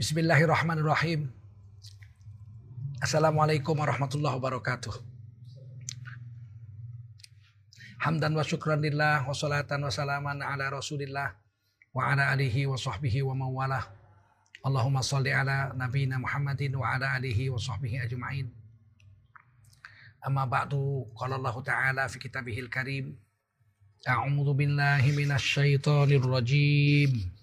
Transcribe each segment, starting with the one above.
Bismillahirrahmanirrahim. Assalamualaikum warahmatullahi wabarakatuh. Hamdan wa syukran lillah wa salatan wa salaman ala rasulillah wa ala alihi wa sahbihi wa mawalah. Allahumma salli ala nabina Muhammadin wa ala alihi wa sahbihi ajma'in. Amma ba'du qala Allah Ta'ala fi kitabihil karim. A'udzu billahi minasy syaithanir rajim.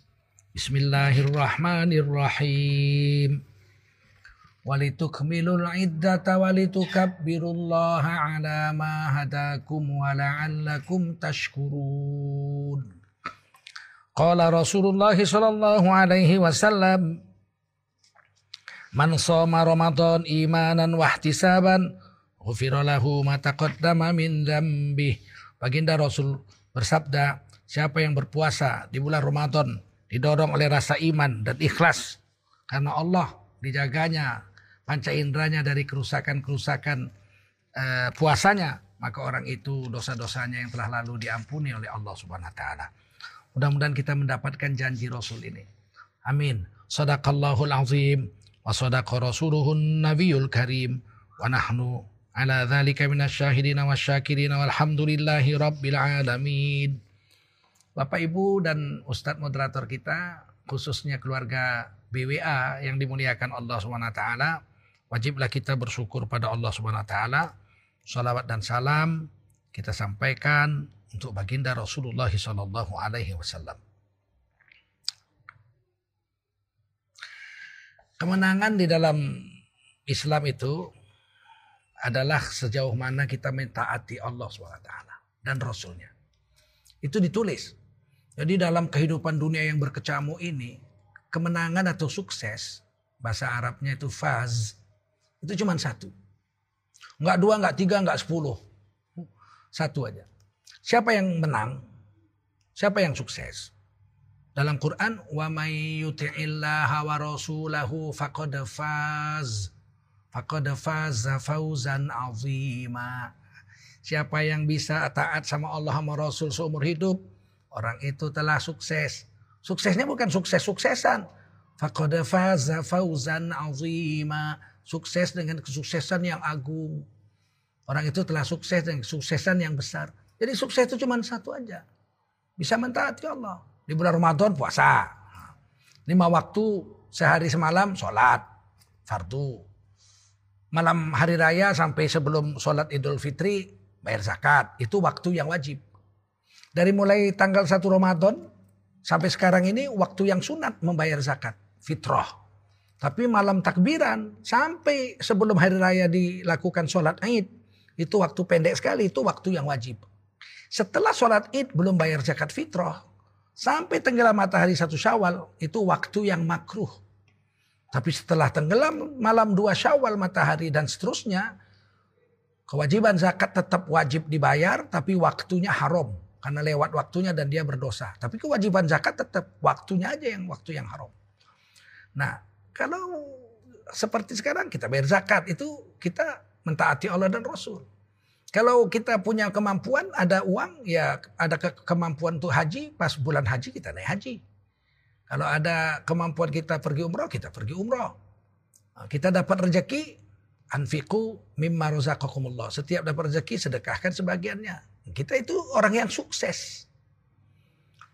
Bismillahirrahmanirrahim. Walitukmilul iddata walitukabbirullaha ala ma hadakum wa la'allakum tashkurun. Qala Rasulullah sallallahu alaihi wasallam Man shoma Ramadan imanan wa ihtisaban ghufira lahu ma taqaddama min dzambih. Baginda Rasul bersabda, siapa yang berpuasa di bulan Ramadan didorong oleh rasa iman dan ikhlas karena Allah dijaganya panca inderanya dari kerusakan-kerusakan eh, puasanya maka orang itu dosa-dosanya yang telah lalu diampuni oleh Allah Subhanahu wa taala. Mudah-mudahan kita mendapatkan janji Rasul ini. Amin. Sadaqallahul azim wa sadaqa rasuluhun nabiyul karim wa nahnu ala dzalika minasyahidina wasyakirina walhamdulillahi rabbil alamin. Bapak Ibu dan Ustadz moderator kita, khususnya keluarga BWA yang dimuliakan Allah SWT, wajiblah kita bersyukur pada Allah SWT. Salawat dan salam kita sampaikan untuk baginda Rasulullah Sallallahu Alaihi Wasallam. Kemenangan di dalam Islam itu adalah sejauh mana kita mentaati Allah SWT dan Rasulnya. Itu ditulis jadi dalam kehidupan dunia yang berkecamuk ini, kemenangan atau sukses, bahasa Arabnya itu faz, itu cuma satu. Enggak dua, enggak tiga, enggak sepuluh. Satu aja. Siapa yang menang? Siapa yang sukses? Dalam Quran, wa may yuti'illaha wa rasulahu faqad faz. Faqad faza fauzan azima. Siapa yang bisa taat sama Allah sama Rasul seumur hidup, Orang itu telah sukses. Suksesnya bukan sukses-suksesan. Faqad faza fauzan azima. Sukses dengan kesuksesan yang agung. Orang itu telah sukses dengan kesuksesan yang besar. Jadi sukses itu cuma satu aja. Bisa mentaati Allah. Di bulan Ramadan puasa. Lima waktu sehari semalam sholat. Fardu. Malam hari raya sampai sebelum sholat idul fitri bayar zakat. Itu waktu yang wajib. Dari mulai tanggal 1 Ramadan sampai sekarang ini waktu yang sunat membayar zakat fitrah. Tapi malam takbiran sampai sebelum hari raya dilakukan sholat id. Itu waktu pendek sekali, itu waktu yang wajib. Setelah sholat id belum bayar zakat fitrah. Sampai tenggelam matahari satu syawal, itu waktu yang makruh. Tapi setelah tenggelam malam dua syawal matahari dan seterusnya, kewajiban zakat tetap wajib dibayar, tapi waktunya haram karena lewat waktunya dan dia berdosa. Tapi kewajiban zakat tetap waktunya aja yang waktu yang haram. Nah, kalau seperti sekarang kita bayar zakat itu kita mentaati Allah dan Rasul. Kalau kita punya kemampuan, ada uang, ya ada ke kemampuan untuk haji, pas bulan haji kita naik haji. Kalau ada kemampuan kita pergi umroh, kita pergi umroh. Kita dapat rezeki, anfiku mimma rozaqakumullah. Setiap dapat rezeki sedekahkan sebagiannya. Kita itu orang yang sukses.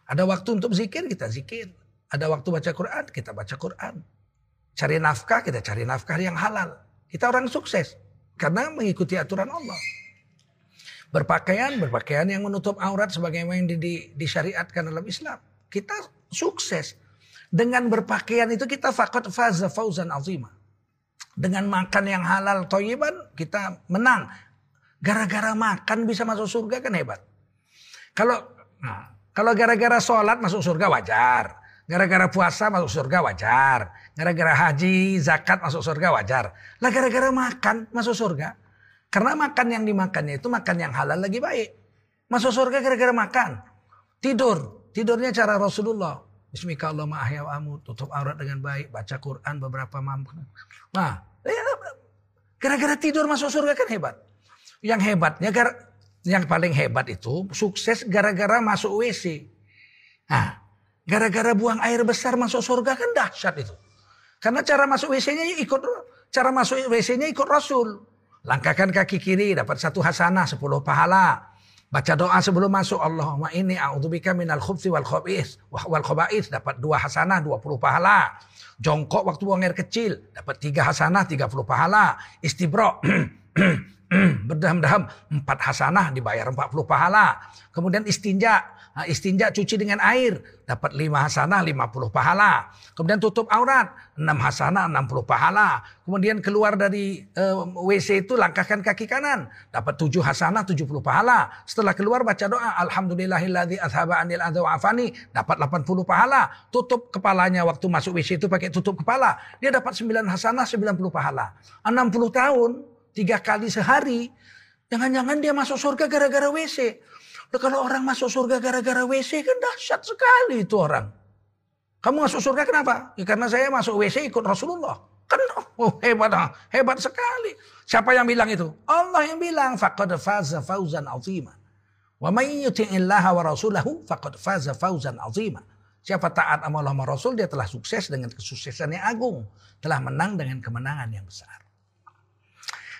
Ada waktu untuk zikir, kita zikir. Ada waktu baca Quran, kita baca Quran. Cari nafkah, kita cari nafkah yang halal. Kita orang sukses. Karena mengikuti aturan Allah. Berpakaian, berpakaian yang menutup aurat sebagaimana yang di, di, disyariatkan dalam Islam. Kita sukses. Dengan berpakaian itu kita fakot faza fauzan azimah. Dengan makan yang halal toyiban kita menang. Gara-gara makan bisa masuk surga kan hebat. Kalau nah, kalau gara-gara sholat masuk surga wajar. Gara-gara puasa masuk surga wajar. Gara-gara haji, zakat masuk surga wajar. Lah gara-gara makan masuk surga. Karena makan yang dimakannya itu makan yang halal lagi baik. Masuk surga gara-gara makan. Tidur. Tidurnya cara Rasulullah. Amu. Tutup aurat dengan baik. Baca Quran beberapa mampu. Nah. Gara-gara tidur masuk surga kan hebat. Yang hebatnya, yang paling hebat itu sukses gara-gara masuk WC. Nah, gara-gara buang air besar masuk surga kan dahsyat itu. Karena cara masuk WC-nya ikut cara masuk WC-nya ikut Rasul. Langkahkan kaki kiri dapat satu hasanah sepuluh pahala. Baca doa sebelum masuk Allahumma ini a'udzubika minal khubthi wal khabith wal khaba'ith dapat dua hasanah dua puluh pahala. Jongkok waktu buang air kecil dapat tiga hasanah tiga puluh pahala. Istibro berdaham-daham empat hasanah dibayar empat puluh pahala. Kemudian istinja Nah, istinja cuci dengan air dapat lima hasanah lima puluh pahala. Kemudian tutup aurat enam hasanah enam puluh pahala. Kemudian keluar dari uh, eh, WC itu langkahkan kaki kanan dapat tujuh hasanah tujuh puluh pahala. Setelah keluar baca doa alhamdulillahilladzi azhaba anil afani dapat puluh pahala. Tutup kepalanya waktu masuk WC itu pakai tutup kepala. Dia dapat sembilan hasanah sembilan puluh pahala. enam puluh tahun tiga kali sehari. Jangan-jangan dia masuk surga gara-gara WC. Nah, kalau orang masuk surga gara-gara WC kan dahsyat sekali itu orang. Kamu masuk surga kenapa? Ya, karena saya masuk WC ikut Rasulullah. Kan oh, hebat, hebat sekali. Siapa yang bilang itu? Allah yang bilang faqad faza fauzan azima. Wa may yuti'illaha wa rasulahu faqad faza fauzan azima. Siapa taat sama Allah sama Rasul dia telah sukses dengan kesuksesan yang agung, telah menang dengan kemenangan yang besar.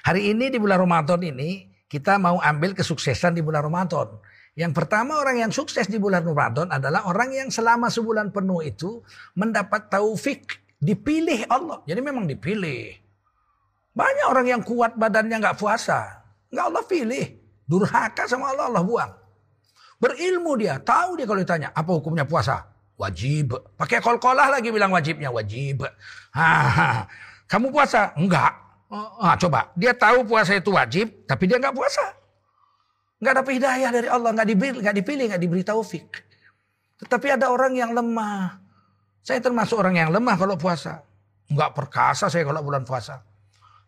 Hari ini di bulan Ramadan ini kita mau ambil kesuksesan di bulan Ramadan. Yang pertama orang yang sukses di bulan Ramadan adalah orang yang selama sebulan penuh itu mendapat taufik, dipilih Allah. Jadi memang dipilih. Banyak orang yang kuat badannya nggak puasa, nggak Allah pilih, durhaka sama Allah Allah buang. Berilmu dia, tahu dia kalau ditanya apa hukumnya puasa, wajib. Pakai kol-kolah lagi bilang wajibnya wajib. Ha, kamu puasa? Enggak. Ah, coba, dia tahu puasa itu wajib, tapi dia nggak puasa. Nggak dapat hidayah dari Allah, nggak dipilih, nggak dipilih, nggak diberi taufik. Tetapi ada orang yang lemah. Saya termasuk orang yang lemah kalau puasa. Nggak perkasa saya kalau bulan puasa.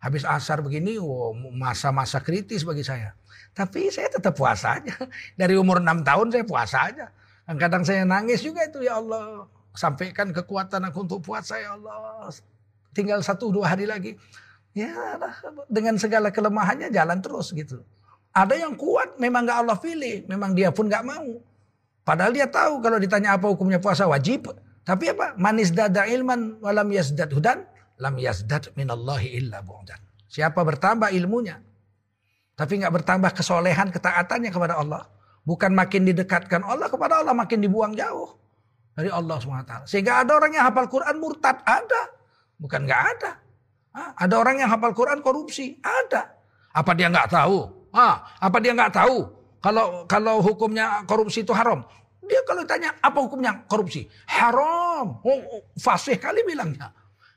Habis asar begini, masa-masa kritis bagi saya. Tapi saya tetap puasa aja. Dari umur 6 tahun saya puasa aja. Kadang saya nangis juga itu ya Allah. Sampaikan kekuatan aku untuk puasa ya Allah. Tinggal satu dua hari lagi. Ya dengan segala kelemahannya jalan terus gitu. Ada yang kuat memang gak Allah pilih. Memang dia pun gak mau. Padahal dia tahu kalau ditanya apa hukumnya puasa wajib. Tapi apa? Manis dada ilman walam yazdad hudan. Lam yazdad minallahi illa bu'dan. Siapa bertambah ilmunya. Tapi gak bertambah kesolehan ketaatannya kepada Allah. Bukan makin didekatkan Allah kepada Allah makin dibuang jauh. Dari Allah SWT. Sehingga ada orang yang hafal Quran murtad. Ada. Bukan gak ada. Ada orang yang hafal Quran korupsi. Ada. Apa dia nggak tahu? Ah, apa dia nggak tahu kalau kalau hukumnya korupsi itu haram? Dia kalau tanya apa hukumnya korupsi? Haram. Oh, oh, fasih kali bilangnya.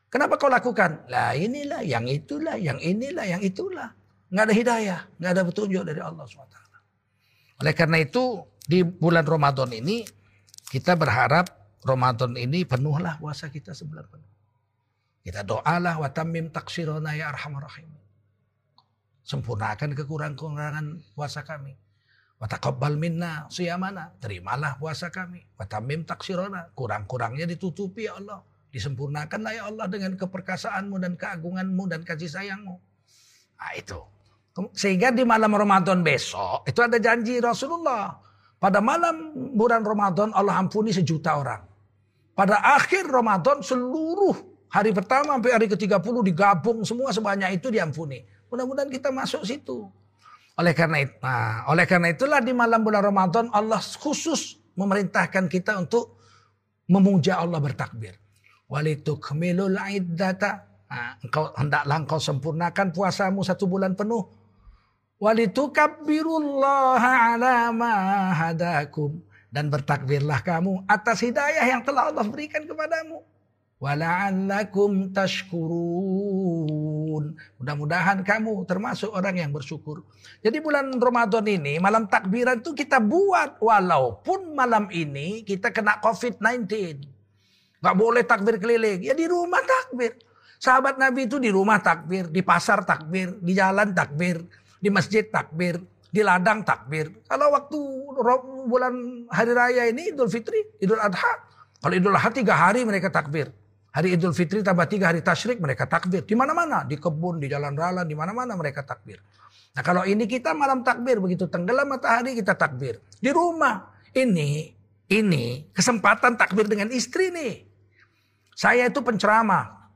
Kenapa kau lakukan? Lah inilah, yang itulah, yang inilah, yang itulah. Nggak ada hidayah, nggak ada petunjuk dari Allah SWT. Oleh karena itu di bulan Ramadan ini kita berharap Ramadan ini penuhlah puasa kita sebulan penuh. Kita doalah wa tammim taksirona ya arhamar rahim. Sempurnakan kekurangan-kekurangan puasa kami. Watakabbal minna siyamana. Terimalah puasa kami. Watamim taksirona. Kurang-kurangnya ditutupi ya Allah. Disempurnakanlah ya Allah dengan keperkasaanmu dan keagunganmu dan kasih sayangmu. Nah itu. Sehingga di malam Ramadan besok itu ada janji Rasulullah. Pada malam bulan Ramadan Allah ampuni sejuta orang. Pada akhir Ramadan seluruh hari pertama sampai hari ke-30 digabung semua sebanyak itu diampuni. Mudah-mudahan kita masuk situ. Oleh karena itu, nah, oleh karena itulah di malam bulan Ramadan Allah khusus memerintahkan kita untuk memuja Allah bertakbir. Walitukmilul iddata. Nah, engkau hendaklah engkau sempurnakan puasamu satu bulan penuh. Walitukabbirullaha ala ma hadakum. Dan bertakbirlah kamu atas hidayah yang telah Allah berikan kepadamu. Wala'allakum tashkurun. Mudah-mudahan kamu termasuk orang yang bersyukur. Jadi bulan Ramadan ini, malam takbiran itu kita buat. Walaupun malam ini kita kena COVID-19. Gak boleh takbir keliling. Ya di rumah takbir. Sahabat Nabi itu di rumah takbir. Di pasar takbir. Di jalan takbir. Di masjid takbir. Di ladang takbir. Kalau waktu bulan hari raya ini Idul Fitri, Idul Adha. Kalau Idul Adha tiga hari mereka takbir. Hari Idul Fitri tambah tiga hari tasyrik mereka takbir. Di mana-mana. Di kebun, di jalan-jalan, di mana-mana mereka takbir. Nah kalau ini kita malam takbir. Begitu tenggelam matahari kita takbir. Di rumah. Ini, ini kesempatan takbir dengan istri nih. Saya itu penceramah.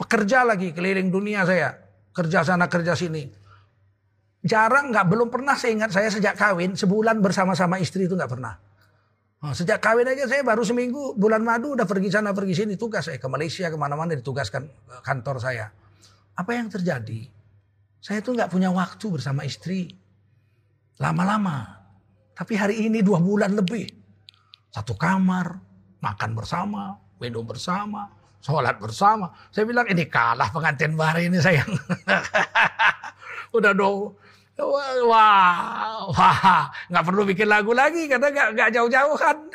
Pekerja lagi keliling dunia saya. Kerja sana kerja sini. Jarang nggak belum pernah saya ingat saya sejak kawin sebulan bersama-sama istri itu nggak pernah. Oh, sejak kawin aja saya baru seminggu bulan madu udah pergi sana pergi sini tugas saya ke Malaysia ke mana-mana ditugaskan kantor saya. Apa yang terjadi? Saya tuh nggak punya waktu bersama istri lama-lama. Tapi hari ini dua bulan lebih. Satu kamar, makan bersama, minum bersama, sholat bersama. Saya bilang ini kalah pengantin baru ini sayang. Udah dong. Wah, wah, nggak perlu bikin lagu lagi karena nggak nggak jauh-jauhan.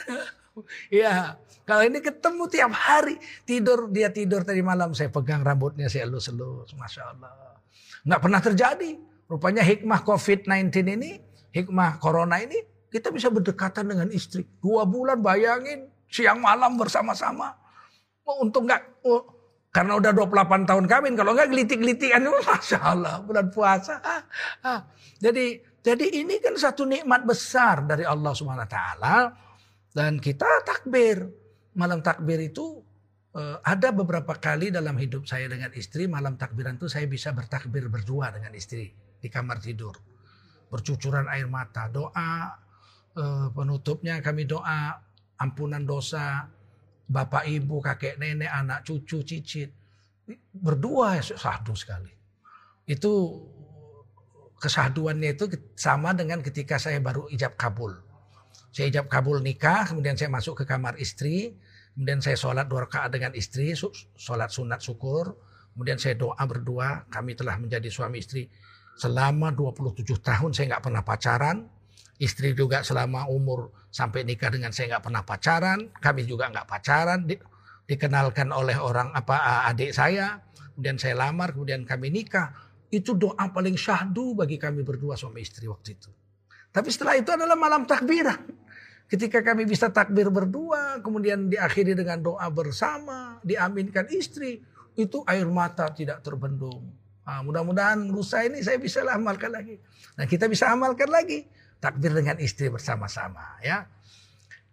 Iya, kalau ini ketemu tiap hari tidur dia tidur tadi malam saya pegang rambutnya saya elus-elus, masya Allah. Nggak pernah terjadi. Rupanya hikmah COVID-19 ini, hikmah corona ini kita bisa berdekatan dengan istri. Dua bulan bayangin siang malam bersama-sama. Oh, untung nggak, oh, karena udah 28 tahun kawin. Kalau nggak gelitik-gelitikan, Masya Allah bulan puasa. Ah, ah. Jadi jadi ini kan satu nikmat besar dari Allah Subhanahu Wa Taala. Dan kita takbir. Malam takbir itu uh, ada beberapa kali dalam hidup saya dengan istri. Malam takbiran itu saya bisa bertakbir berdua dengan istri di kamar tidur. Bercucuran air mata, doa, uh, penutupnya kami doa ampunan dosa bapak ibu kakek nenek anak cucu cicit. Berdua ya sahdu sekali. Itu kesahduannya itu sama dengan ketika saya baru ijab kabul. Saya ijab kabul nikah kemudian saya masuk ke kamar istri kemudian saya sholat dua rakaat dengan istri sholat sunat syukur kemudian saya doa berdua kami telah menjadi suami istri selama 27 tahun saya nggak pernah pacaran Istri juga selama umur sampai nikah dengan saya nggak pernah pacaran. Kami juga nggak pacaran. Di, dikenalkan oleh orang apa adik saya. Kemudian saya lamar, kemudian kami nikah. Itu doa paling syahdu bagi kami berdua suami istri waktu itu. Tapi setelah itu adalah malam takbiran. Ketika kami bisa takbir berdua, kemudian diakhiri dengan doa bersama, diaminkan istri, itu air mata tidak terbendung. Nah, mudah-mudahan lusa ini saya bisa amalkan lagi. Nah kita bisa amalkan lagi takbir dengan istri bersama-sama ya.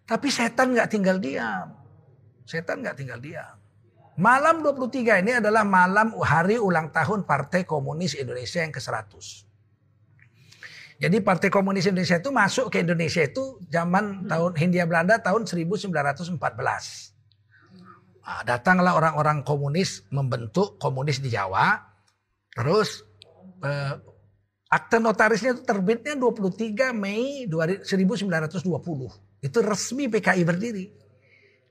Tapi setan nggak tinggal diam. Setan nggak tinggal diam. Malam 23 ini adalah malam hari ulang tahun Partai Komunis Indonesia yang ke-100. Jadi Partai Komunis Indonesia itu masuk ke Indonesia itu zaman tahun Hindia Belanda tahun 1914. Nah, datanglah orang-orang komunis membentuk komunis di Jawa. Terus eh, Akte notarisnya itu terbitnya 23 Mei 1920. Itu resmi PKI berdiri.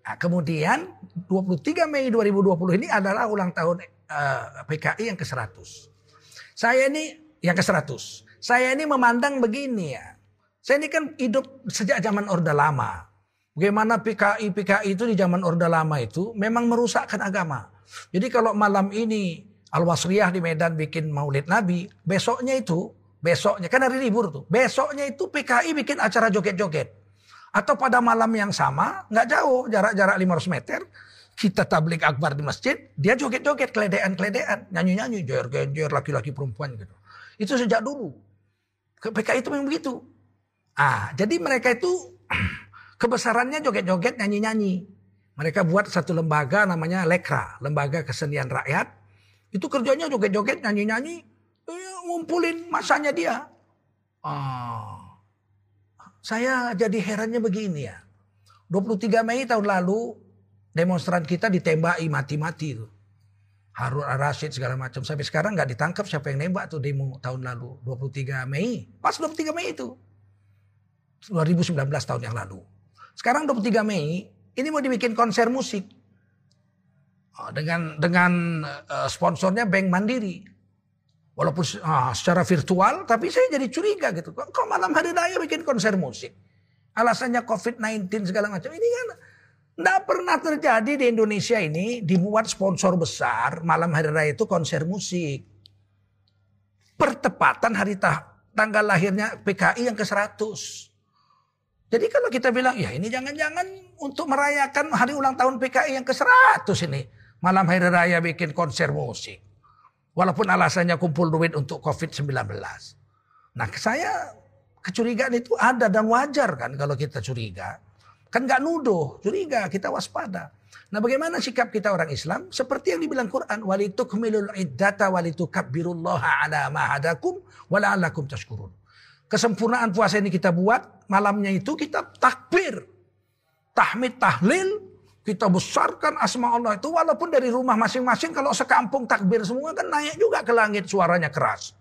Nah, kemudian 23 Mei 2020 ini adalah ulang tahun uh, eh, PKI yang ke-100. Saya ini yang ke-100. Saya ini memandang begini ya. Saya ini kan hidup sejak zaman Orde Lama. Bagaimana PKI PKI itu di zaman Orde Lama itu memang merusakkan agama. Jadi kalau malam ini Al-Wasriyah di Medan bikin maulid Nabi, besoknya itu, besoknya, kan hari libur tuh, besoknya itu PKI bikin acara joget-joget. Atau pada malam yang sama, nggak jauh, jarak-jarak 500 meter, kita tablik akbar di masjid, dia joget-joget, keledean-keledean, nyanyi-nyanyi, jer-jer, laki-laki perempuan gitu. Itu sejak dulu. PKI itu memang begitu. Ah, jadi mereka itu kebesarannya joget-joget, nyanyi-nyanyi. Mereka buat satu lembaga namanya Lekra, Lembaga Kesenian Rakyat, itu kerjanya joget-joget, nyanyi-nyanyi, eh, ngumpulin masanya dia. Oh. Saya jadi herannya begini ya. 23 Mei tahun lalu demonstran kita ditembaki mati-mati itu. Harun Ar-Rasyid segala macam. Sampai sekarang nggak ditangkap siapa yang nembak tuh demo tahun lalu. 23 Mei. Pas 23 Mei itu. 2019 tahun yang lalu. Sekarang 23 Mei ini mau dibikin konser musik. Ah, dengan dengan uh, sponsornya Bank Mandiri. Walaupun uh, secara virtual, tapi saya jadi curiga gitu. Kok, kok malam hari raya bikin konser musik? Alasannya COVID-19 segala macam. Ini kan tidak pernah terjadi di Indonesia ini dibuat sponsor besar malam hari raya itu konser musik. Pertepatan hari ta tanggal lahirnya PKI yang ke-100. Jadi kalau kita bilang, ya ini jangan-jangan untuk merayakan hari ulang tahun PKI yang ke-100 ini malam hari raya bikin konser musik. Walaupun alasannya kumpul duit untuk COVID-19. Nah saya kecurigaan itu ada dan wajar kan kalau kita curiga. Kan gak nuduh, curiga, kita waspada. Nah bagaimana sikap kita orang Islam? Seperti yang dibilang Quran. Walitukmilul iddata walitukabbirullaha ala ma'adakum wala'allakum tashkurun. Kesempurnaan puasa ini kita buat. Malamnya itu kita takbir. Tahmid, tahlil. Kita besarkan asma Allah itu. Walaupun dari rumah masing-masing. Kalau sekampung takbir semua kan naik juga ke langit suaranya keras.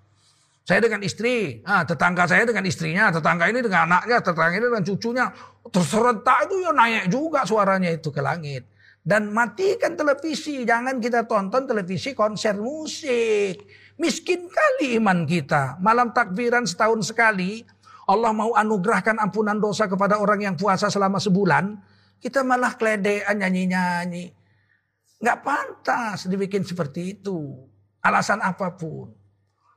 Saya dengan istri, ah, tetangga saya dengan istrinya, tetangga ini dengan anaknya, tetangga ini dengan cucunya. Terserentak itu ya naik juga suaranya itu ke langit. Dan matikan televisi, jangan kita tonton televisi konser musik. Miskin kali iman kita. Malam takbiran setahun sekali, Allah mau anugerahkan ampunan dosa kepada orang yang puasa selama sebulan. Kita malah kledean nyanyi-nyanyi. Nggak pantas dibikin seperti itu. Alasan apa pun.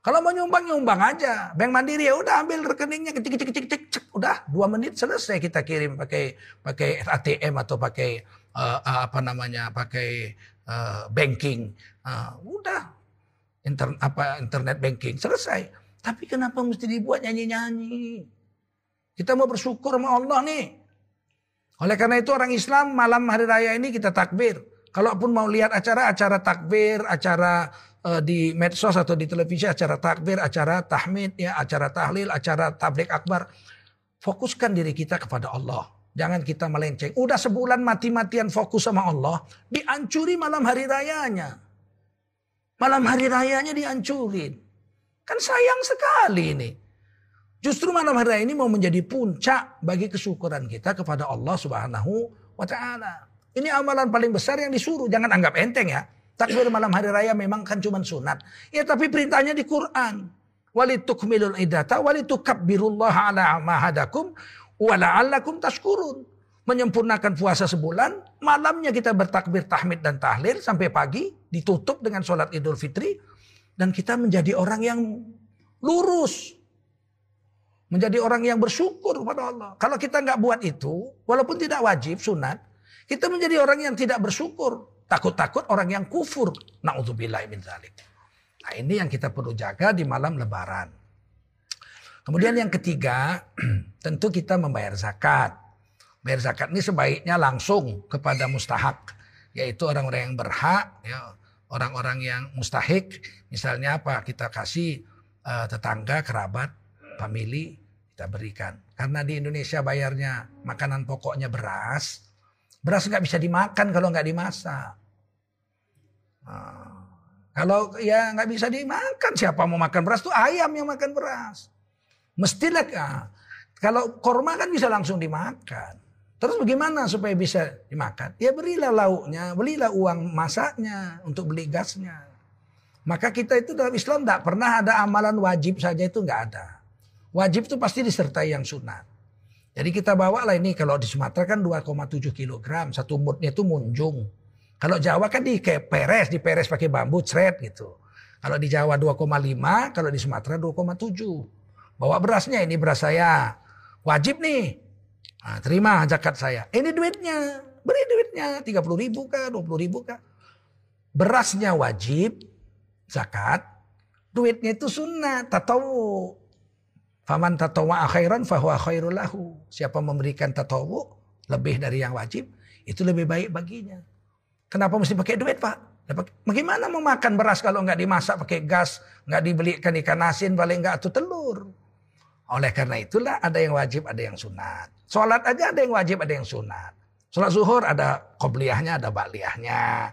Kalau mau nyumbang nyumbang aja. Bank Mandiri ya udah ambil rekeningnya kecik kecik kecik cek udah dua menit selesai kita kirim pakai pakai ATM atau pakai uh, apa namanya pakai uh, banking. Uh, udah inter, apa internet banking selesai. Tapi kenapa mesti dibuat nyanyi-nyanyi? Kita mau bersyukur sama Allah nih. Oleh karena itu orang Islam malam hari raya ini kita takbir. Kalaupun mau lihat acara-acara takbir, acara uh, di medsos atau di televisi acara takbir, acara tahmid, ya, acara tahlil, acara tablik akbar. Fokuskan diri kita kepada Allah. Jangan kita melenceng. Udah sebulan mati-matian fokus sama Allah. Diancuri malam hari rayanya. Malam hari rayanya dihancurin. Kan sayang sekali ini. Justru malam hari ini mau menjadi puncak bagi kesyukuran kita kepada Allah subhanahu wa ta'ala. Ini amalan paling besar yang disuruh. Jangan anggap enteng ya. Takbir malam hari raya memang kan cuma sunat. Ya tapi perintahnya di Quran. Walitukmilul idata walitukabbirullaha ala mahadakum wala'allakum tashkurun. Menyempurnakan puasa sebulan, malamnya kita bertakbir tahmid dan tahlil sampai pagi, ditutup dengan sholat idul fitri. Dan kita menjadi orang yang lurus. Menjadi orang yang bersyukur kepada Allah. Kalau kita nggak buat itu, walaupun tidak wajib, sunat, kita menjadi orang yang tidak bersyukur. Takut-takut orang yang kufur. Na'udzubillah min zalik. Nah ini yang kita perlu jaga di malam lebaran. Kemudian yang ketiga, tentu kita membayar zakat. Bayar zakat ini sebaiknya langsung kepada mustahak. Yaitu orang-orang yang berhak, ya, orang-orang yang mustahik. Misalnya apa? Kita kasih uh, tetangga, kerabat, family, kita berikan. Karena di Indonesia bayarnya makanan pokoknya beras, Beras nggak bisa dimakan kalau nggak dimasak. Nah, kalau ya nggak bisa dimakan, siapa mau makan beras tuh ayam yang makan beras. Mestilah ah, kalau korma kan bisa langsung dimakan. Terus bagaimana supaya bisa dimakan? Ya berilah lauknya, belilah uang masaknya untuk beli gasnya. Maka kita itu dalam Islam tidak pernah ada amalan wajib saja itu nggak ada. Wajib itu pasti disertai yang sunat. Jadi kita bawa lah ini kalau di Sumatera kan 2,7 kg. Satu mutnya itu munjung. Kalau Jawa kan di kayak peres, di peres pakai bambu, cret gitu. Kalau di Jawa 2,5, kalau di Sumatera 2,7. Bawa berasnya, ini beras saya. Wajib nih. Nah, terima zakat saya. Ini duitnya. Beri duitnya. 30 ribu kah, 20 ribu kah. Berasnya wajib, zakat. Duitnya itu sunnah, tatawu. Faman tatawa khairan fahuwa khairul lahu. Siapa memberikan tatawu lebih dari yang wajib, itu lebih baik baginya. Kenapa mesti pakai duit, Pak? Bagaimana mau makan beras kalau nggak dimasak pakai gas, nggak dibelikan ikan asin, paling nggak atau telur. Oleh karena itulah ada yang wajib, ada yang sunat. Sholat aja ada yang wajib, ada yang sunat. Sholat zuhur ada kobliyahnya, ada bakliyahnya.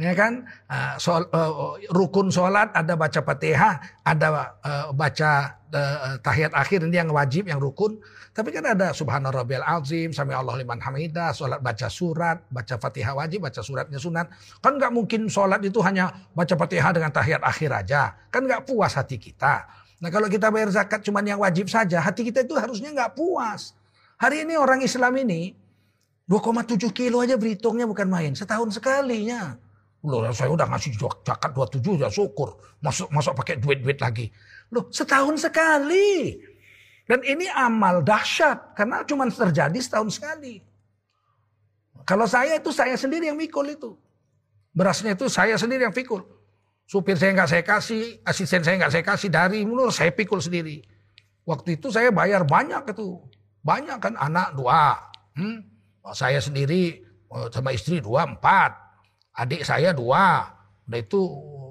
Ya kan? Uh, sol, uh, rukun sholat ada baca fatihah, ada uh, baca uh, tahiyat akhir ini yang wajib, yang rukun. Tapi kan ada subhanallah rabbiyal azim, sami Allah liman hamidah, sholat baca surat, baca fatihah wajib, baca suratnya sunat. Kan nggak mungkin sholat itu hanya baca fatihah dengan tahiyat akhir aja. Kan nggak puas hati kita. Nah kalau kita bayar zakat cuma yang wajib saja, hati kita itu harusnya nggak puas. Hari ini orang Islam ini 2,7 kilo aja berhitungnya bukan main. Setahun sekalinya. Loh, saya udah ngasih zakat 27 ya syukur. Masuk masuk pakai duit-duit lagi. Loh, setahun sekali. Dan ini amal dahsyat karena cuma terjadi setahun sekali. Kalau saya itu saya sendiri yang mikul itu. Berasnya itu saya sendiri yang pikul. Supir saya nggak saya kasih, asisten saya nggak saya kasih dari menurut saya pikul sendiri. Waktu itu saya bayar banyak itu, banyak kan anak dua, hmm? saya sendiri Oh, sama istri dua, empat. Adik saya dua. Udah itu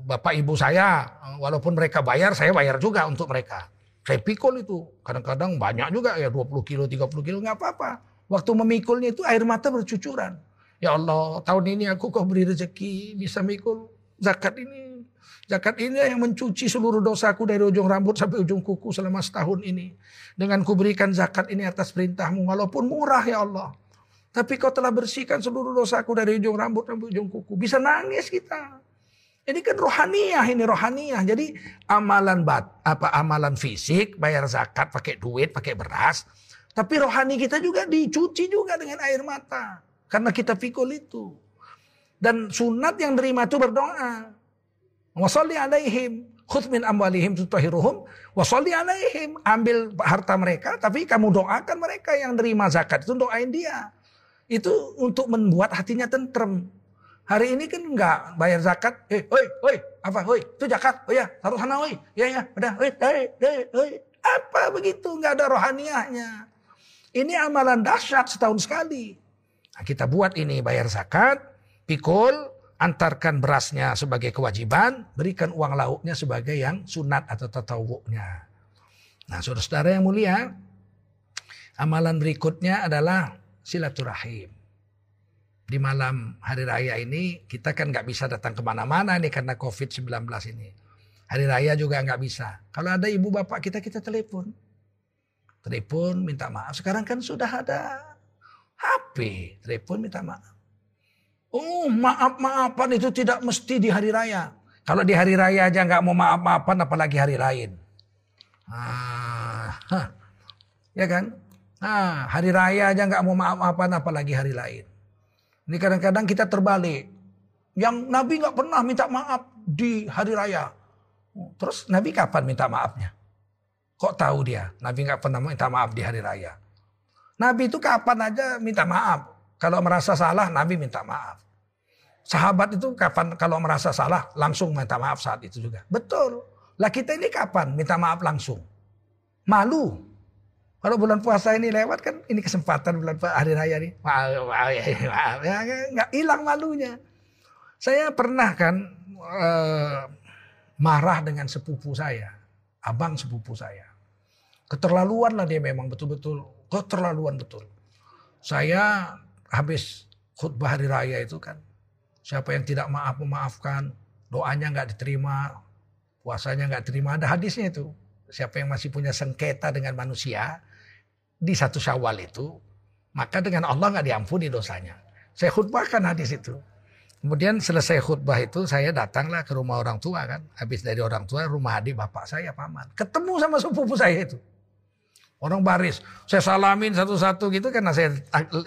bapak ibu saya. Walaupun mereka bayar, saya bayar juga untuk mereka. Saya pikul itu. Kadang-kadang banyak juga ya 20 kilo, 30 kilo nggak apa-apa. Waktu memikulnya itu air mata bercucuran. Ya Allah, tahun ini aku kau beri rezeki bisa mikul zakat ini. Zakat ini yang mencuci seluruh dosaku dari ujung rambut sampai ujung kuku selama setahun ini. Dengan kuberikan zakat ini atas perintahmu. Walaupun murah ya Allah. Tapi kau telah bersihkan seluruh dosaku dari ujung rambut sampai ujung kuku. Bisa nangis kita. Ini kan rohaniah ini rohaniah. Jadi amalan bat apa amalan fisik bayar zakat pakai duit pakai beras. Tapi rohani kita juga dicuci juga dengan air mata. Karena kita pikul itu. Dan sunat yang terima itu berdoa. Wasalli alaihim. Khudh min amwalihim tutahiruhum. Wasalli alaihim. Ambil harta mereka. Tapi kamu doakan mereka yang terima zakat. Itu doain dia. Itu untuk membuat hatinya tentrem. Hari ini kan enggak bayar zakat. Eh, oi, oi, apa, oi, itu zakat. Oh ya, taruh sana, oi. Ya, ya, udah, oi, oi, oi, oi. Apa begitu? Enggak ada rohaniahnya. Ini amalan dahsyat setahun sekali. Nah, kita buat ini bayar zakat, pikul, antarkan berasnya sebagai kewajiban, berikan uang lauknya sebagai yang sunat atau tatawuknya. Nah, saudara-saudara yang mulia, amalan berikutnya adalah silaturahim. Di malam hari raya ini kita kan nggak bisa datang ke mana-mana nih karena COVID-19 ini. Hari raya juga nggak bisa. Kalau ada ibu bapak kita, kita telepon. Telepon minta maaf. Sekarang kan sudah ada HP. Telepon minta maaf. Oh maaf-maafan itu tidak mesti di hari raya. Kalau di hari raya aja nggak mau maaf-maafan apalagi hari lain. Ah, ya kan? Nah, hari raya aja nggak mau maaf-maafan apalagi hari lain. Ini kadang-kadang kita terbalik. Yang Nabi nggak pernah minta maaf di hari raya. Terus Nabi kapan minta maafnya? Kok tahu dia? Nabi nggak pernah minta maaf di hari raya. Nabi itu kapan aja minta maaf. Kalau merasa salah, Nabi minta maaf. Sahabat itu kapan kalau merasa salah langsung minta maaf saat itu juga. Betul. Lah kita ini kapan minta maaf langsung? Malu. Kalau bulan puasa ini lewat kan ini kesempatan bulan hari raya nih. Maaf, maaf, ya, maaf, ya, nggak hilang malunya. Saya pernah kan eh, marah dengan sepupu saya, abang sepupu saya. Keterlaluan lah dia memang betul-betul keterlaluan betul. Saya habis khutbah hari raya itu kan, siapa yang tidak maaf memaafkan, doanya nggak diterima, puasanya nggak diterima. Ada hadisnya itu. Siapa yang masih punya sengketa dengan manusia, di satu syawal itu, maka dengan Allah nggak diampuni dosanya. Saya khutbahkan hadis itu. Kemudian selesai khutbah itu saya datanglah ke rumah orang tua kan. Habis dari orang tua rumah adik bapak saya paman. Ketemu sama sepupu saya itu. Orang baris. Saya salamin satu-satu gitu karena saya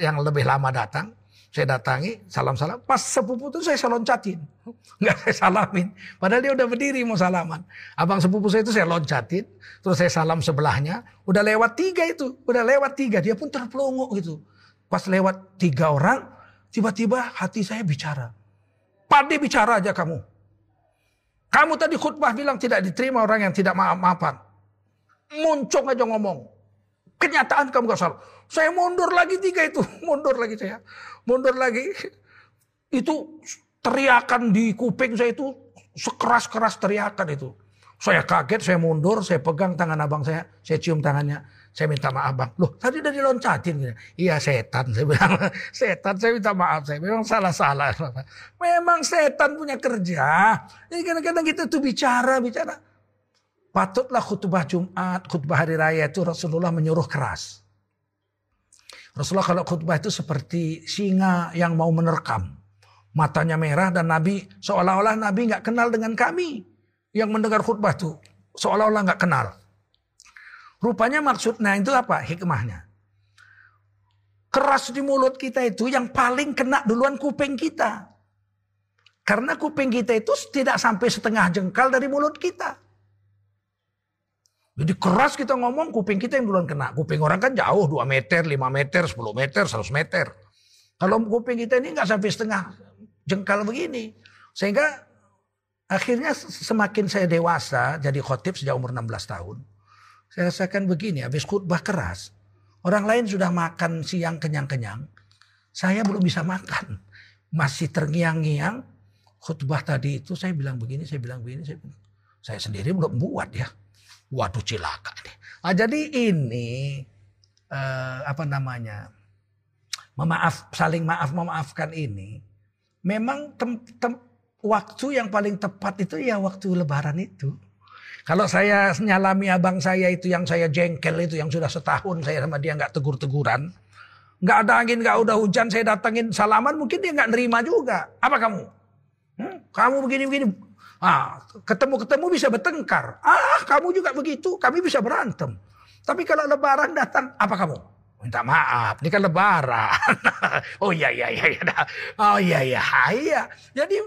yang lebih lama datang. Saya datangi, salam-salam. Pas sepupu itu saya loncatin. Nggak saya salamin. Padahal dia udah berdiri mau salaman. Abang sepupu saya itu saya loncatin. Terus saya salam sebelahnya. Udah lewat tiga itu. Udah lewat tiga. Dia pun terpelongo gitu. Pas lewat tiga orang. Tiba-tiba hati saya bicara. Pade bicara aja kamu. Kamu tadi khutbah bilang tidak diterima orang yang tidak maaf-maafan. Muncung aja ngomong. Kenyataan kamu gak salah. Saya mundur lagi tiga itu. Mundur lagi saya mundur lagi. Itu teriakan di kuping saya itu sekeras-keras teriakan itu. Saya kaget, saya mundur, saya pegang tangan abang saya, saya cium tangannya. Saya minta maaf bang. Loh tadi udah diloncatin. Iya setan. Saya bilang setan saya minta maaf. Saya memang salah-salah. Memang setan punya kerja. Jadi kadang-kadang kita tuh bicara, bicara. Patutlah khutbah Jumat, khutbah hari raya itu Rasulullah menyuruh keras. Rasulullah kalau khutbah itu seperti singa yang mau menerkam. Matanya merah dan Nabi seolah-olah Nabi nggak kenal dengan kami yang mendengar khutbah itu. Seolah-olah nggak kenal. Rupanya maksudnya itu apa? Hikmahnya. Keras di mulut kita itu yang paling kena duluan kuping kita. Karena kuping kita itu tidak sampai setengah jengkal dari mulut kita. Jadi keras kita ngomong, kuping kita yang duluan kena. Kuping orang kan jauh, 2 meter, 5 meter, 10 meter, 100 meter. Kalau kuping kita ini nggak sampai setengah jengkal begini. Sehingga akhirnya semakin saya dewasa, jadi khotib sejak umur 16 tahun. Saya rasakan begini, habis khutbah keras. Orang lain sudah makan siang kenyang-kenyang. Saya belum bisa makan. Masih terngiang-ngiang. Khutbah tadi itu saya bilang begini, saya bilang begini. Saya, saya sendiri belum buat ya. Waduh cilaka nih. Nah, jadi ini eh, apa namanya memaaf saling maaf memaafkan ini memang tem, tem, waktu yang paling tepat itu ya waktu lebaran itu. Kalau saya nyalami abang saya itu yang saya jengkel itu yang sudah setahun saya sama dia nggak tegur-teguran. Nggak ada angin, nggak udah hujan, saya datengin salaman mungkin dia nggak nerima juga. Apa kamu? Hmm? Kamu begini-begini. Ah, ketemu-ketemu bisa bertengkar. Ah, kamu juga begitu, kami bisa berantem. Tapi kalau lebaran datang, apa kamu? Minta maaf, ini kan lebaran. oh iya iya iya. iya. Oh iya iya iya. Jadi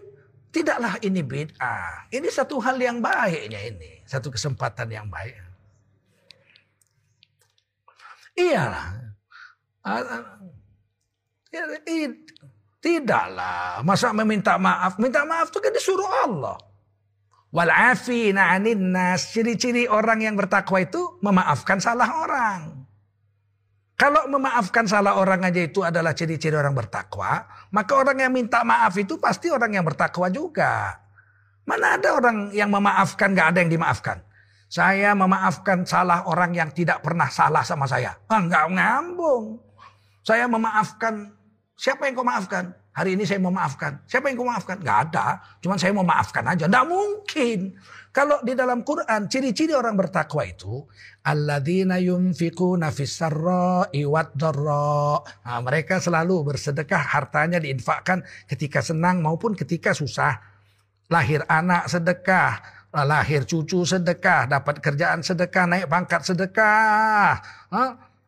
tidaklah ini bid'ah. Ini satu hal yang baiknya ini, satu kesempatan yang baik. Iyalah. Tidaklah. Masa meminta maaf? Minta maaf itu kan disuruh Allah. Wal'afina anin nas. Ciri-ciri orang yang bertakwa itu memaafkan salah orang. Kalau memaafkan salah orang aja itu adalah ciri-ciri orang bertakwa, maka orang yang minta maaf itu pasti orang yang bertakwa juga. Mana ada orang yang memaafkan gak ada yang dimaafkan. Saya memaafkan salah orang yang tidak pernah salah sama saya. Ah, nggak ngambung. Saya memaafkan siapa yang kau maafkan? Hari ini saya memaafkan. Siapa yang kau maafkan? Gak ada. Cuman saya memaafkan aja. Nggak mungkin. Kalau di dalam Quran ciri-ciri orang bertakwa itu alladzina yunfikuna fis-sarra'i Nah, mereka selalu bersedekah hartanya diinfakkan ketika senang maupun ketika susah. Lahir anak sedekah, lahir cucu sedekah, dapat kerjaan sedekah, naik pangkat sedekah.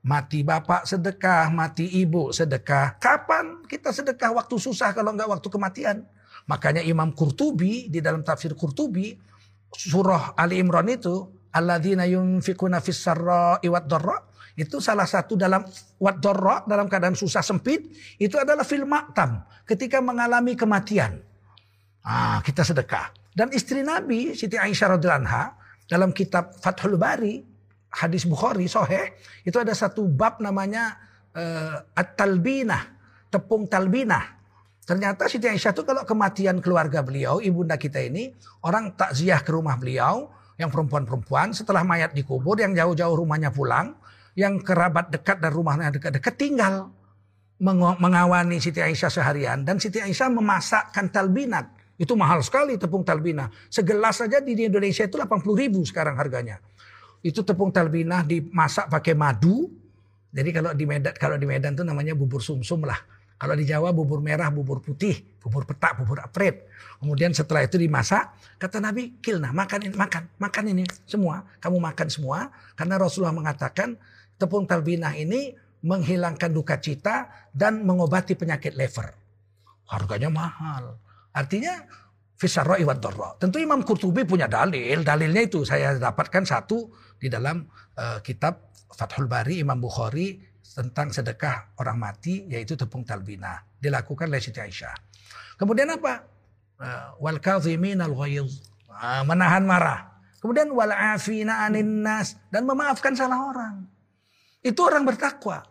Mati bapak sedekah, mati ibu sedekah. Kapan kita sedekah waktu susah kalau enggak waktu kematian? Makanya Imam Qurtubi di dalam tafsir Qurtubi surah Ali Imran itu alladzina yunfikuna fis sarra'i wad itu salah satu dalam wad dalam keadaan susah sempit itu adalah fil maktam ketika mengalami kematian. Ah, kita sedekah. Dan istri Nabi Siti Aisyah radhiyallahu anha dalam kitab Fathul Bari hadis Bukhari Soheh itu ada satu bab namanya uh, at-talbinah, tepung talbinah. Ternyata Siti Aisyah itu kalau kematian keluarga beliau, ibunda kita ini, orang takziah ke rumah beliau, yang perempuan-perempuan, setelah mayat dikubur, yang jauh-jauh rumahnya pulang, yang kerabat dekat dan rumahnya dekat-dekat tinggal mengawani Siti Aisyah seharian. Dan Siti Aisyah memasakkan talbinat. Itu mahal sekali tepung talbinah. Segelas saja di Indonesia itu 80 ribu sekarang harganya. Itu tepung talbinah dimasak pakai madu. Jadi kalau di Medan, kalau di Medan itu namanya bubur sumsum -sum lah kalau di Jawa bubur merah, bubur putih, bubur petak, bubur apret. Kemudian setelah itu dimasak, kata Nabi, kilna, makan ini, makan, makan ini semua. Kamu makan semua. Karena Rasulullah mengatakan tepung talbinah ini menghilangkan duka cita dan mengobati penyakit lever. Harganya mahal. Artinya fisarro iwad Tentu Imam Qurtubi punya dalil. Dalilnya itu saya dapatkan satu di dalam uh, kitab Fathul Bari Imam Bukhari tentang sedekah orang mati yaitu tepung talbina dilakukan oleh Siti Aisyah. Kemudian apa? Eh, wal al ah, menahan marah. Kemudian wal afina anin nas dan memaafkan salah orang. Itu orang bertakwa.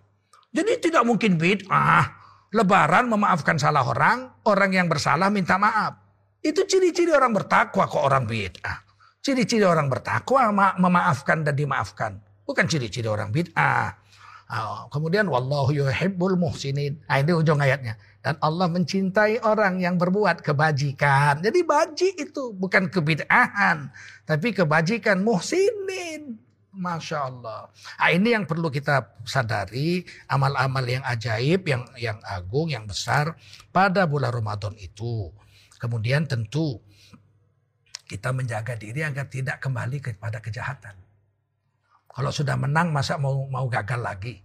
Jadi tidak mungkin bid'ah. Lebaran memaafkan salah orang, orang yang bersalah minta maaf. Itu ciri-ciri orang bertakwa kok orang bid'ah. Ciri-ciri orang bertakwa memaafkan dan dimaafkan. Bukan ciri-ciri orang bid'ah. Oh, kemudian wallahu yuhibbul muhsinin. Nah, ini ujung ayatnya. Dan Allah mencintai orang yang berbuat kebajikan. Jadi baji itu bukan kebid'ahan. Tapi kebajikan muhsinin. Masya Allah. Nah, ini yang perlu kita sadari. Amal-amal yang ajaib, yang yang agung, yang besar. Pada bulan Ramadan itu. Kemudian tentu kita menjaga diri agar tidak kembali kepada kejahatan. Kalau sudah menang masa mau mau gagal lagi.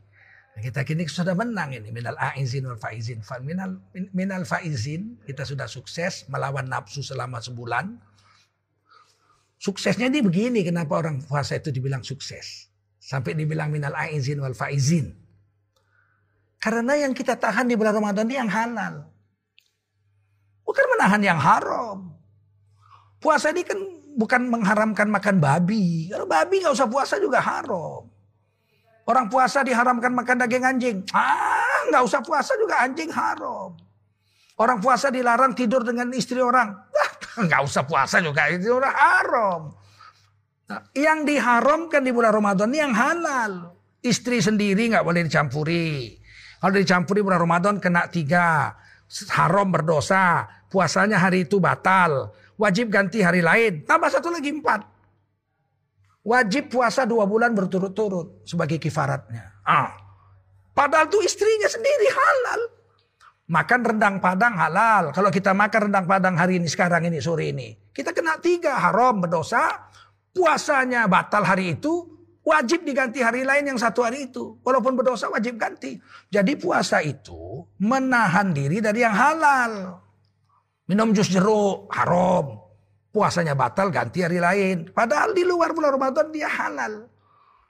Kita kini sudah menang ini minal aizin wal faizin. Minal minal faizin kita sudah sukses melawan nafsu selama sebulan. Suksesnya ini begini kenapa orang puasa itu dibilang sukses. Sampai dibilang minal aizin wal faizin. Karena yang kita tahan di bulan Ramadan ini yang halal. Bukan menahan yang haram. Puasa ini kan bukan mengharamkan makan babi. Kalau babi nggak usah puasa juga haram. Orang puasa diharamkan makan daging anjing. Ah, Ah, nggak usah puasa juga anjing haram. Orang puasa dilarang tidur dengan istri orang. Ah, nggak usah puasa juga itu orang haram. Nah, yang diharamkan di bulan Ramadan ini yang halal. Istri sendiri nggak boleh dicampuri. Kalau dicampuri bulan Ramadan kena tiga. Haram berdosa. Puasanya hari itu batal. Wajib ganti hari lain. Tambah satu lagi empat. Wajib puasa dua bulan berturut-turut sebagai kifaratnya. Ah. Padahal tuh istrinya sendiri halal. Makan rendang padang halal. Kalau kita makan rendang padang hari ini, sekarang ini, sore ini. Kita kena tiga, haram, berdosa. Puasanya batal hari itu, wajib diganti hari lain yang satu hari itu. Walaupun berdosa wajib ganti. Jadi puasa itu menahan diri dari yang halal. Minum jus jeruk, haram puasanya batal ganti hari lain. Padahal di luar bulan Ramadan dia halal.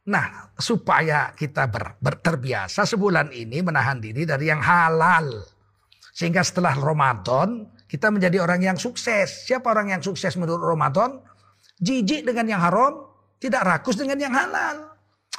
Nah, supaya kita ber, ber, terbiasa sebulan ini menahan diri dari yang halal. Sehingga setelah Ramadan kita menjadi orang yang sukses. Siapa orang yang sukses menurut Ramadan? Jijik dengan yang haram, tidak rakus dengan yang halal.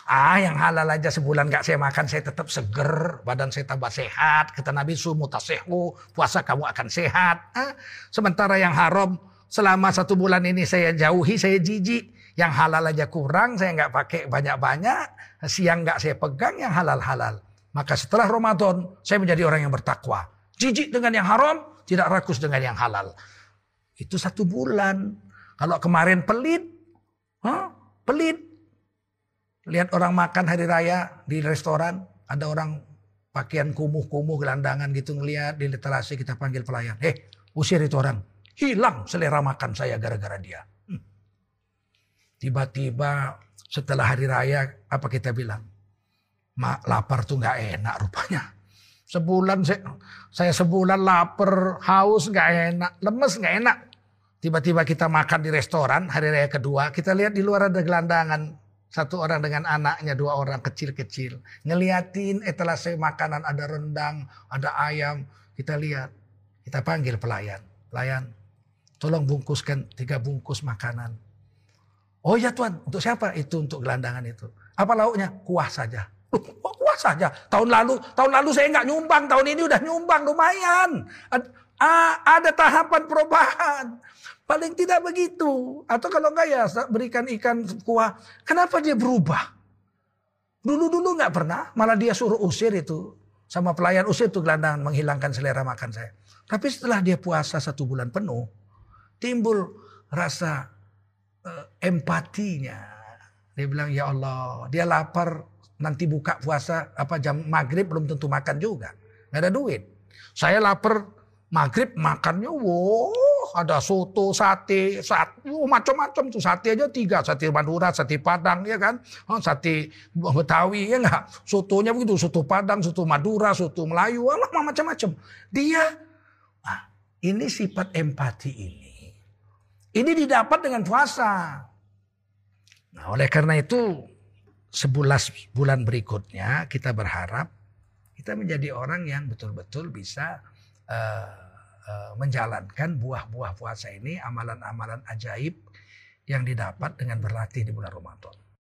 Ah yang halal aja sebulan gak saya makan saya tetap seger. Badan saya tambah sehat. Kata Nabi sumu tasehu. Puasa kamu akan sehat. Ah, sementara yang haram Selama satu bulan ini saya jauhi, saya jijik. Yang halal aja kurang, saya nggak pakai banyak-banyak. Siang nggak saya pegang yang halal-halal. Maka setelah Ramadan, saya menjadi orang yang bertakwa. Jijik dengan yang haram, tidak rakus dengan yang halal. Itu satu bulan. Kalau kemarin pelit, huh? pelit. Lihat orang makan hari raya di restoran, ada orang pakaian kumuh-kumuh gelandangan gitu ngelihat di literasi kita panggil pelayan. Eh, usir itu orang. Hilang selera makan saya gara-gara dia. Hmm. Tiba-tiba setelah hari raya apa kita bilang? Mak lapar tuh nggak enak rupanya. Sebulan saya, saya sebulan lapar, haus nggak enak, lemes nggak enak. Tiba-tiba kita makan di restoran hari raya kedua, kita lihat di luar ada gelandangan. Satu orang dengan anaknya, dua orang kecil-kecil. Ngeliatin etalase makanan, ada rendang, ada ayam. Kita lihat, kita panggil pelayan. Pelayan, Tolong bungkuskan tiga bungkus makanan. Oh ya Tuhan, untuk siapa? Itu untuk gelandangan itu. Apa lauknya? Kuah saja. Oh, kuah saja. Tahun lalu, tahun lalu saya nggak nyumbang, tahun ini udah nyumbang lumayan. Ada tahapan perubahan. Paling tidak begitu. Atau kalau enggak ya berikan ikan kuah. Kenapa dia berubah? Dulu-dulu nggak pernah, malah dia suruh usir itu. Sama pelayan usir itu gelandangan menghilangkan selera makan saya. Tapi setelah dia puasa satu bulan penuh, timbul rasa uh, empatinya. Dia bilang, ya Allah, dia lapar, nanti buka puasa apa jam maghrib belum tentu makan juga. Nggak ada duit. Saya lapar maghrib makannya, wow, ada soto, sate, sate, oh, macam-macam tuh. Sate aja tiga, sate Madura, sate Padang, ya kan, oh, sate Betawi, ya nggak, sotonya begitu, soto Padang, soto Madura, soto Melayu, macam-macam. Dia, ah, ini sifat empati ini. Ini didapat dengan puasa. Nah, oleh karena itu sebulan bulan berikutnya kita berharap kita menjadi orang yang betul-betul bisa uh, menjalankan buah-buah puasa ini, amalan-amalan ajaib yang didapat dengan berlatih di bulan Ramadan.